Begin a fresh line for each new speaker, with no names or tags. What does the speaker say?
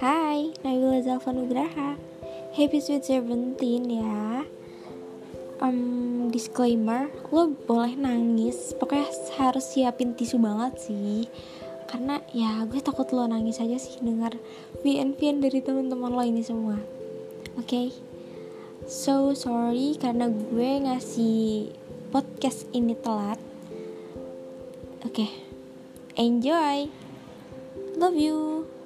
Hai, Nabila Zalfa Nugraha. Happy Sweet Seventeen ya. Um, Disclaimer, lo boleh nangis. Pokoknya harus siapin tisu banget sih. Karena ya gue takut lo nangis aja sih. Dengar VN-VN dari teman-teman lo ini semua. Oke? Okay? So sorry karena gue ngasih podcast ini telat. Oke? Okay. Enjoy. Love you.